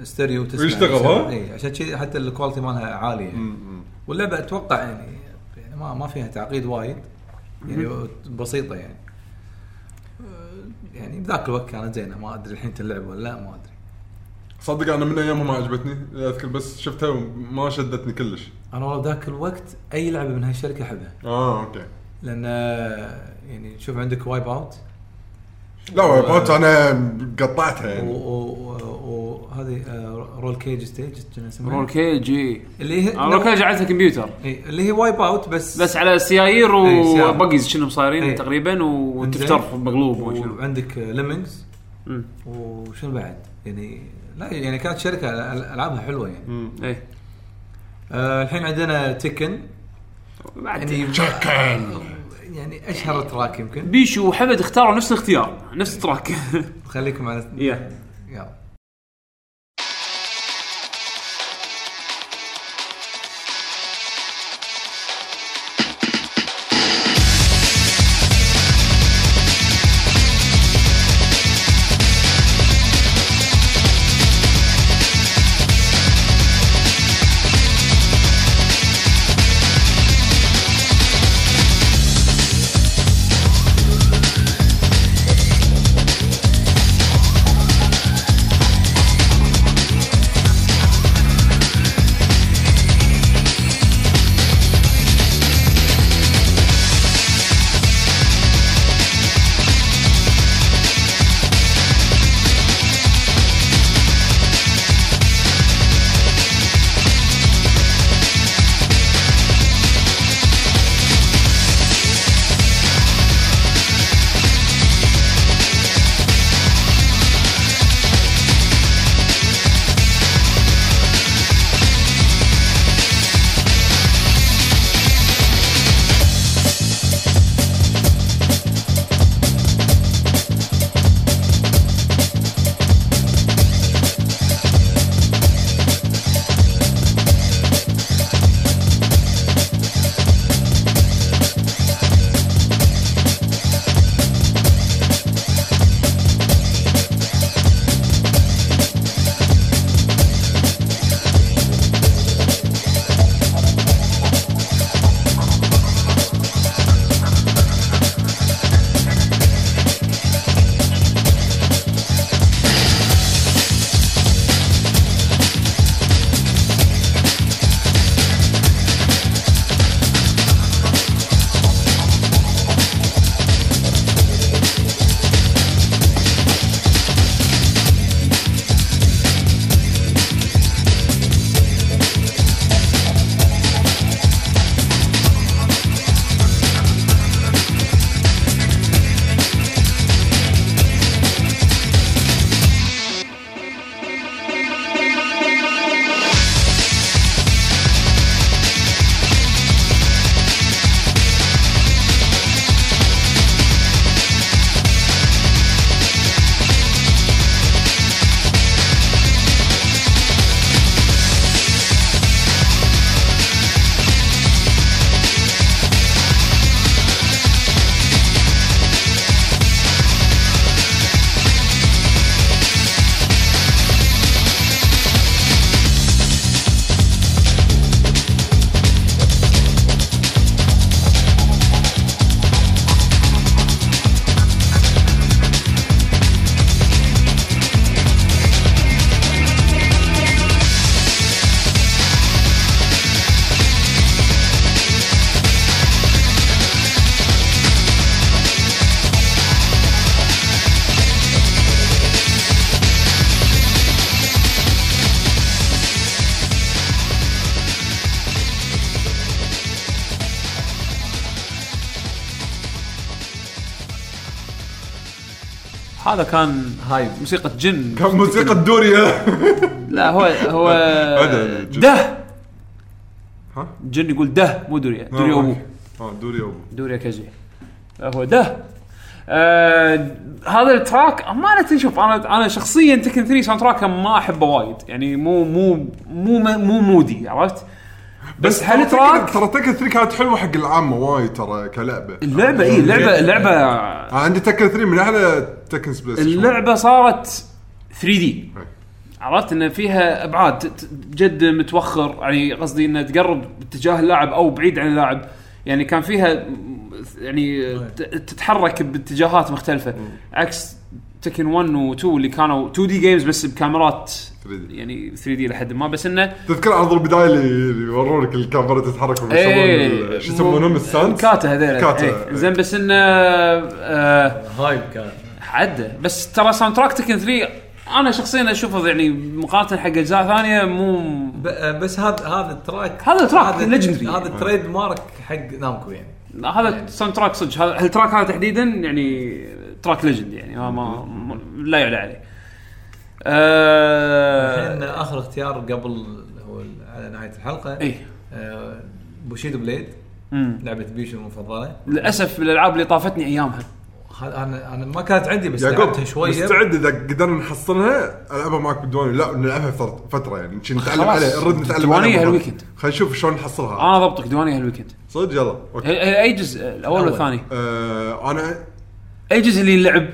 ستيريو وتسمع ويشتغل، ها؟ اي عشان كذي حتى ال quality مالها عالية. يعني. واللعبة أتوقع يعني يعني ما ما فيها تعقيد وايد. يعني بسيطة يعني. يعني بذاك الوقت كانت زينة. ما أدري الحين تلعب ولا لا ما أدري. صدق أنا من ايامها ما عجبتني أذكر بس شفتها وما شدتني كلش. أنا والله ذاك الوقت أي لعبة من هالشركه أحبها. آه okay. لأن آه، يعني شوف عندك Wipeout لا Wipeout أنا قطعتها يعني. وهذه Rollcage Stage. Rollcage إي. اللي هي Rollcage على كمبيوتر إيه، اللي هي Wipeout بس. بس على سيايير سيارة. و buggies شنو صايرين. تقريبا وتفتر مقلوب وعندك Lemmings. وشنو بعد؟ يعني لا يعني كانت شركة ألعابها حلوة يعني. إيه. آه الحين عندنا Tekken بعد يعني Tekken. يعني أشهر track يمكن. بيشو وحمد اختاروا نفس الاختيار نفس ال track. خليكم على يا. هذا كان هاي موسيقى جن. كان موسيقى دوريا لا هو هو. ده. ها؟ جن يقول ده مو دوريا دوريا أبو. آه دوريا أبو. دوريا كازي هو ده. آه هذا ال track أمانة شوف أنا أنا شخصيا Tekken 3 soundtrack ما أحبه وايد. يعني مو مو مو مو mood ي عرفت؟ بس ترى هال track ترى Tekken 3 كانت حلوة حق العامة وايد ترى كلعبة. اللعبة اي اللعبه اللعبه آه، عندي Tekken 3 من أحلى Tekken سبيس اللعبة صارت 3D. عرفت؟ إن فيها أبعاد. جد متوخر. يعني قصدي انها تقرب باتجاه اللاعب أو بعيد عن اللاعب. يعني كان فيها يعني تتحرك باتجاهات مختلفة. عكس Tekken 1 و 2 اللي كانوا 2D games بس بكاميرات 3D. يعني 3D لحد ما. بس إنه تذكر عرض البداية اللي يورونك الكاميرا تتحرك إيه. ال- شو يسمونهم؟ الساند كاتا هذول كاتا. إيه. زين بس إنه آه hype كان. عدى بس ترى soundtrack Tekken 3 أنا شخصيا أشوفه يعني مقارنة حق أجزاء ثانية مو ب- بس هذا هذا ال track هذا track هذا legendary. هذا ال trade mark حق Namco يعني. هذا soundtrack صدق. هذا ال track هذا تحديدا؟ يعني track legend يعني. ما, ما, لا يعلى عليه. الحين آه آخر اختيار قبل هو على نهاية الحلقة. اي آه، Bushido Blade مم. لعبة بيشو المفضلة. للأسف الألعاب اللي طافتني أيامها. أنا أنا ما كانت عندي بس لعبتها شوية. مستعد إذا قدرنا نحصلها؟ العبها معك بالديوانيه لا نلعبها فترة يعني. نتعلم خلاص. عليها. نرد نتعلم مرة. هال weekend. خلينا نشوف شلون نحصلها. أنا ضبطك. ديوانية هال weekend. صدق؟ يلا. okay. اي جزء؟ الأول ولا الأول. الثاني؟ آه أنا أي جزء اللي لعب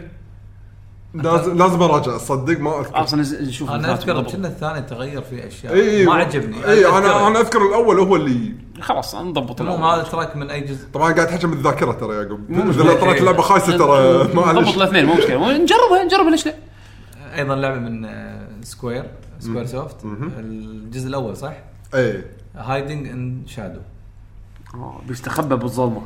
لازم لازم أراجع. صدق ما أذكر. أصلا نز- نشوف أنا أذكر. كنا الثاني تغير فيه أشياء. إي ما عجبني. إي أنا. أنا أذكر الأول هو اللي خلاص نضبط المهم. هذا ال track من أي جزء؟ طبعا قاعد تحكي من الذاكره ترى يا يعقوب مو إذا مشكلة. طلعت اللعبة خايسة ترى نضبط معلش الاثنين مو مشكلة. نجربها نجربها ليش لا؟ أيضا لعبة من سكوير سكوير سوفت الجزء الأول صح؟ اي hiding in shadow بيستخبى بالظلمة.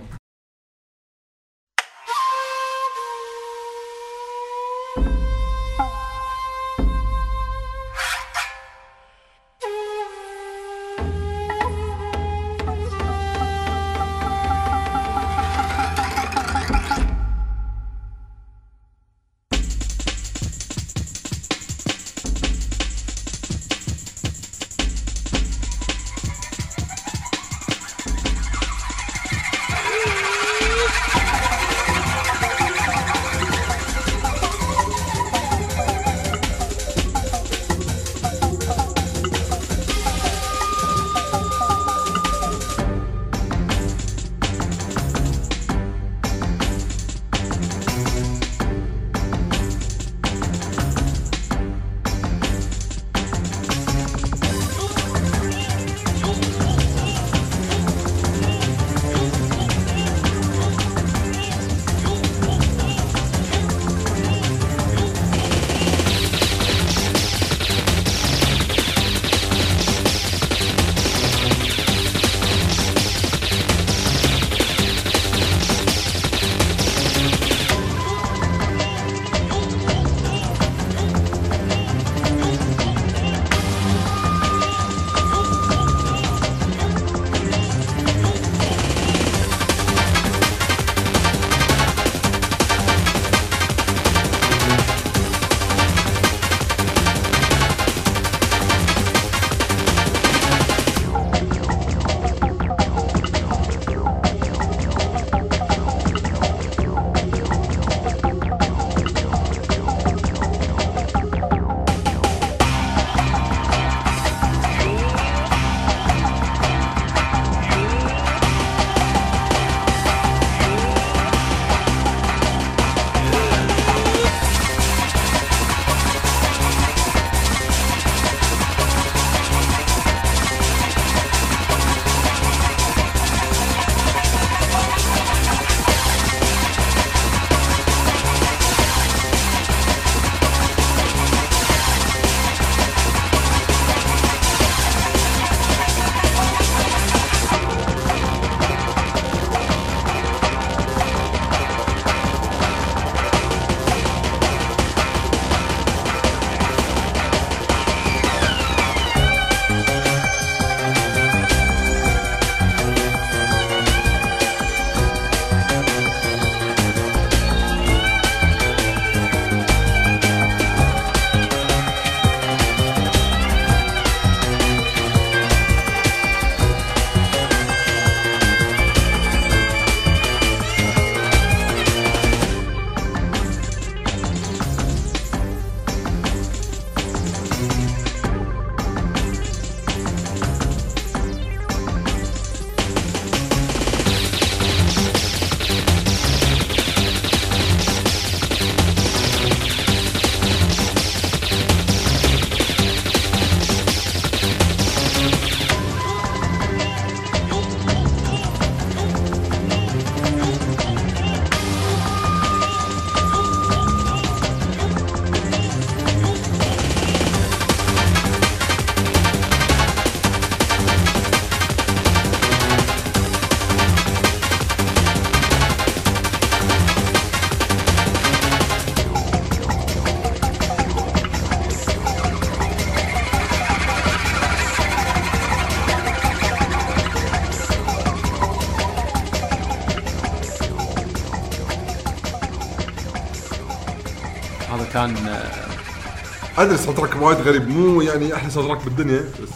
ادري ساوند تراك وايد غريب. مو يعني أحلى ساوند تراك بالدنيا بس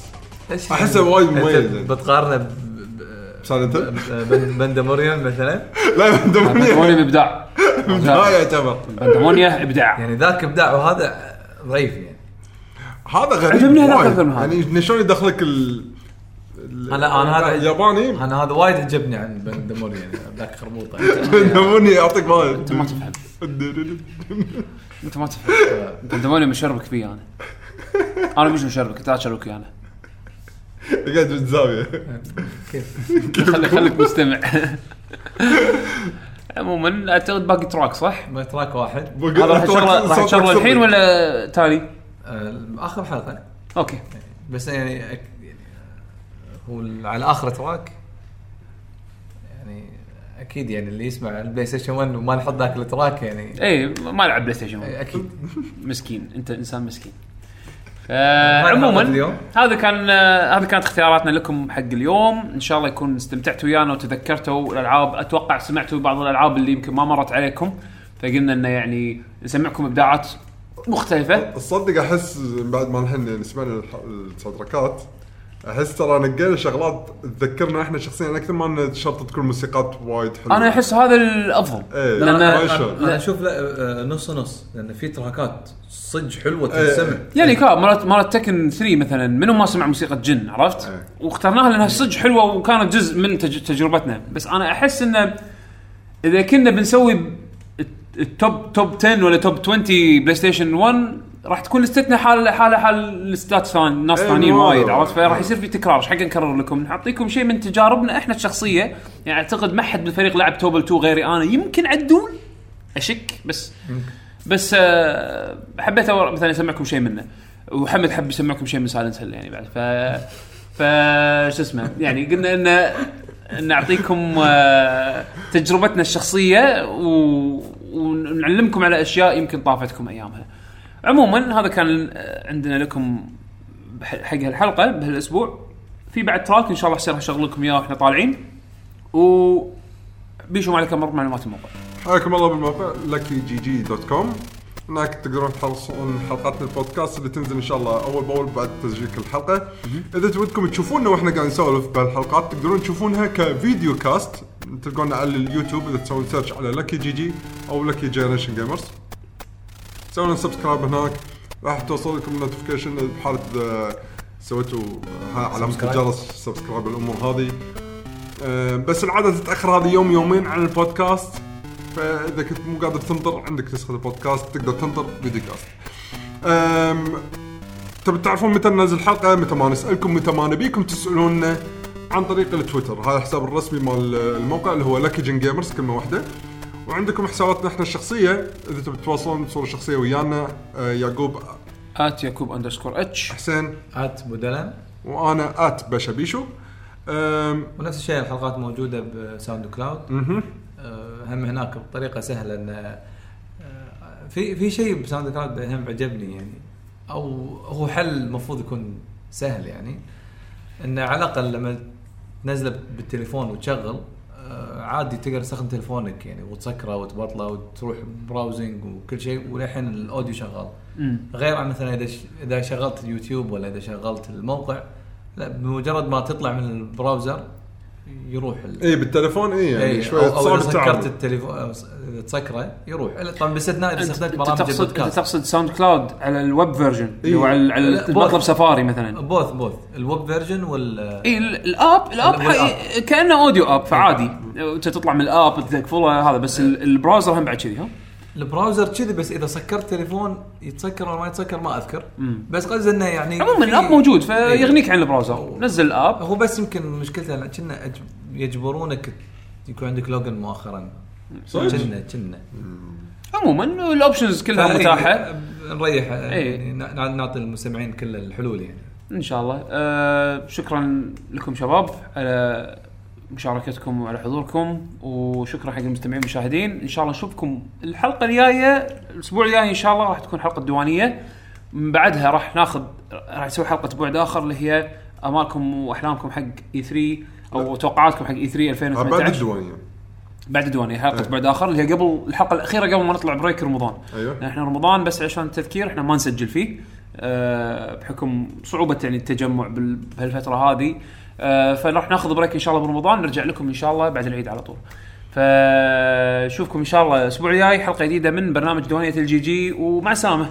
ليش أحسه وايد مميز يعني. بتقارنه ب- سايلنت ب- ب- بندموريان مثلا؟ لا بندمونيا دموني ابداع ما يعتبر بندمونيا إبداع. يعني ذاك إبداع وهذا ضعيف يعني. هذا غريب عجبني هذاك من هذا. يعني شلون يدخلك ال أنا أنا هذا الياباني؟ أنا هذا وايد عجبني عن بندموريان يعني ذاك خربوطة. دموني يعطيك وايد. أنت ما تفهم. انت ما تفهم. Pandemonium مشربك فيه أنا. أنا مش مشربك انت لا تشربك ويانا قاعد بالزاويه كيف؟ خلي خليك مستمع. عموما اعتقد باقي track صح؟ ما track واحد. هذا راح تشغله راح تشغله الحين ولا تالي؟ آه، آخر حلقة. okay. بس يعني يعني هو على آخر track. يعني أكيد يعني اللي يسمع البلاي ستيشن 1 وما نحط ذاك ال track يعني. اي ما لعب بلاي ستيشن أكيد. مسكين. أنت إنسان مسكين. حلقة عموما. هذا كان آه، هذه كانت اختياراتنا لكم حق اليوم. إن شاء الله يكون استمتعتوا ويانا وتذكرتوا الألعاب. أتوقع سمعتوا بعض الألعاب اللي يمكن ما مرت عليكم. فقلنا إنه يعني نسمعكم إبداعات مختلفة. تصدق أحس بعد ما الحين يعني سمعنا الح- ال soundtrack ات أحس ترى نقينا شغلات تذكرنا إحنا شخصيا أكثر ما أن شرط تكون موسيقات وايد حلوة أنا أحس هذا الأفضل. لا لأن. أنا أشوف لا آه، نص نص لأن في track ات صدق حلوة إيه. تنسمع يعني كاب مالت مالت Tekken 3 مثلا منو ما سمع موسيقى Jin عرفت؟ إيه. واخترناها لأنها صدق حلوة وكانت جزء من تج- تجربتنا بس أنا أحس انه إذا كنا بنسوي ال top top 10 ولا top 20 بلاي ستيشن 1 راح تكون list نا حاله حاله حال ال list ات ثاني ناس إيه، ثانيين مرة. وايد عرفت؟ فراح يصير في تكرار إيش حق نكرر لكم؟ نعطيكم شيء من تجاربنا إحنا الشخصية. يعني أعتقد ما حد بالفريق لعب Tobal 2 غيري أنا. يمكن عدول أشك بس بس آه، حبيت مثلا أسمعكم شيء منه. وحمد حب يسمعكم شيء من Silent Hill يعني بعد. ف ف شو اسمه؟ يعني قلنا ان إن نعطيكم آه، تجربتنا الشخصية و... ونعلمكم على أشياء يمكن طافتكم أيامها. عموما هذا كان عندنا لكم حق هالحلقة بهالأسبوع. في بعد تراك إن شاء الله يصير اشغل لكم إياه وإحنا طالعين. و بيشو عليك مر معلومات الموقع. حياكم الله بالموقع luckyGG.com هناك تقدرون تحصلون حلقات البودكاست اللي تنزل إن شاء الله أول بأول بعد تسجيل كل حلقة. إذا تودكم تشوفونا وإحنا قاعدين نسولف بهالحلقات تقدرون تشوفونها كفيديو كاست. تلقونا على اليوتيوب إذا تسوون search على Lucky GG أو Lucky Generation Gamers سووا subscribe هناك. راح توصل لكم notification بحالة اذا سويتوا ها- علامه. الجرس subscribe الأمور هذه. آه، بس العادة تتأخر هذه يوم يومين عن البودكاست. فإذا كنت مو قادر تنطر عندك نسخه البودكاست تقدر تنطر video cast. تبي تعرفون متى ننزل حلقة؟ متى ما نسألكم متى ما نبيكم تسألونا عن طريق التويتر. هذا الحساب الرسمي مال الموقع اللي هو لكي جن gamers كلمة واحدة. وعندكم حساباتنا إحنا الشخصية إذا تبي تتواصلون بصورة شخصية ويانا آه، يعقوب at يعقوب underscore H حسين. at بودلن. وأنا at بشبيشو M، ونفس الشيء الحلقات موجودة بساوند كلاود. مهم. آه، هم هناك بطريقة سهلة إن آه، في في شيء بساوند كلاود هم عجبني يعني أو هو حل المفروض يكون سهل يعني انه على الأقل لما تنزله بالتليفون وتشغل آه، عادي تقدر تستخدم تليفونك يعني وتسكره وتبطله وتروح browsing وكل شيء وللحين ال audio شغال. غير عن مثلا إذا. إذا شغلت اليوتيوب ولا إذا شغلت الموقع لا بمجرد ما تطلع من ال browser يروح ال... اي بالتليفون اي يعني إيه، شوية أو, أو سكرت التليفون تسكره يروح. طبعا باستثناء إذا استخدمت أنت برامج تقصد أنت تقصد ساوند كلاود على ال web version اللي هو إيه. على على لا، المطلب. سفاري مثلا. both both ال web version وال اي ال- ال app ال app كأنه audio app فعادي. أنت تطلع من ال app تقفله هذا بس ال- ال browser هم بعد كذي ها؟ ال browser كذي بس إذا سكرت تليفون يتسكر ولا ما يتسكر ما أذكر. مم. بس قصدي إنه يعني عموما ال app موجود إيه. فيغنيك عن ال browser. نزل ال app. هو بس يمكن مشكلته إنه كنا أج- يجبرونك يكون عندك login مؤخرا. صدق؟ كنا كنا. عموما الأوبشنز كلها متاحة. نريح نع- نعطي المستمعين كل الحلول يعني. إن شاء الله. آه شكرا لكم شباب. على مشاركتكم وعلى حضوركم وشكرا حق المستمعين والمشاهدين. إن شاء الله نشوفكم الحلقة الجاية الأسبوع الجاي إن شاء الله راح تكون حلقة ديوانيه من بعدها راح ناخذ راح نسوي حلقة بعد آخر اللي هي أمالكم وأحلامكم حق E3 أو توقعاتكم حق E3 بعد 2018 الديوانية. بعد الديوانية حلقة إيه. بعد آخر اللي هي قبل الحلقة الأخيرة قبل ما نطلع break رمضان. أيوه. إحنا رمضان بس عشان التذكير إحنا ما نسجل فيه. أه بحكم صعوبة يعني التجمع بهالفترة هذه. أه فراح ناخذ break إن شاء الله برمضان نرجع لكم إن شاء الله بعد العيد على طول فشوفكم إن شاء الله الأسبوع الجاي حلقة جديدة من برنامج ديوانيه ال GG ومع السلامة.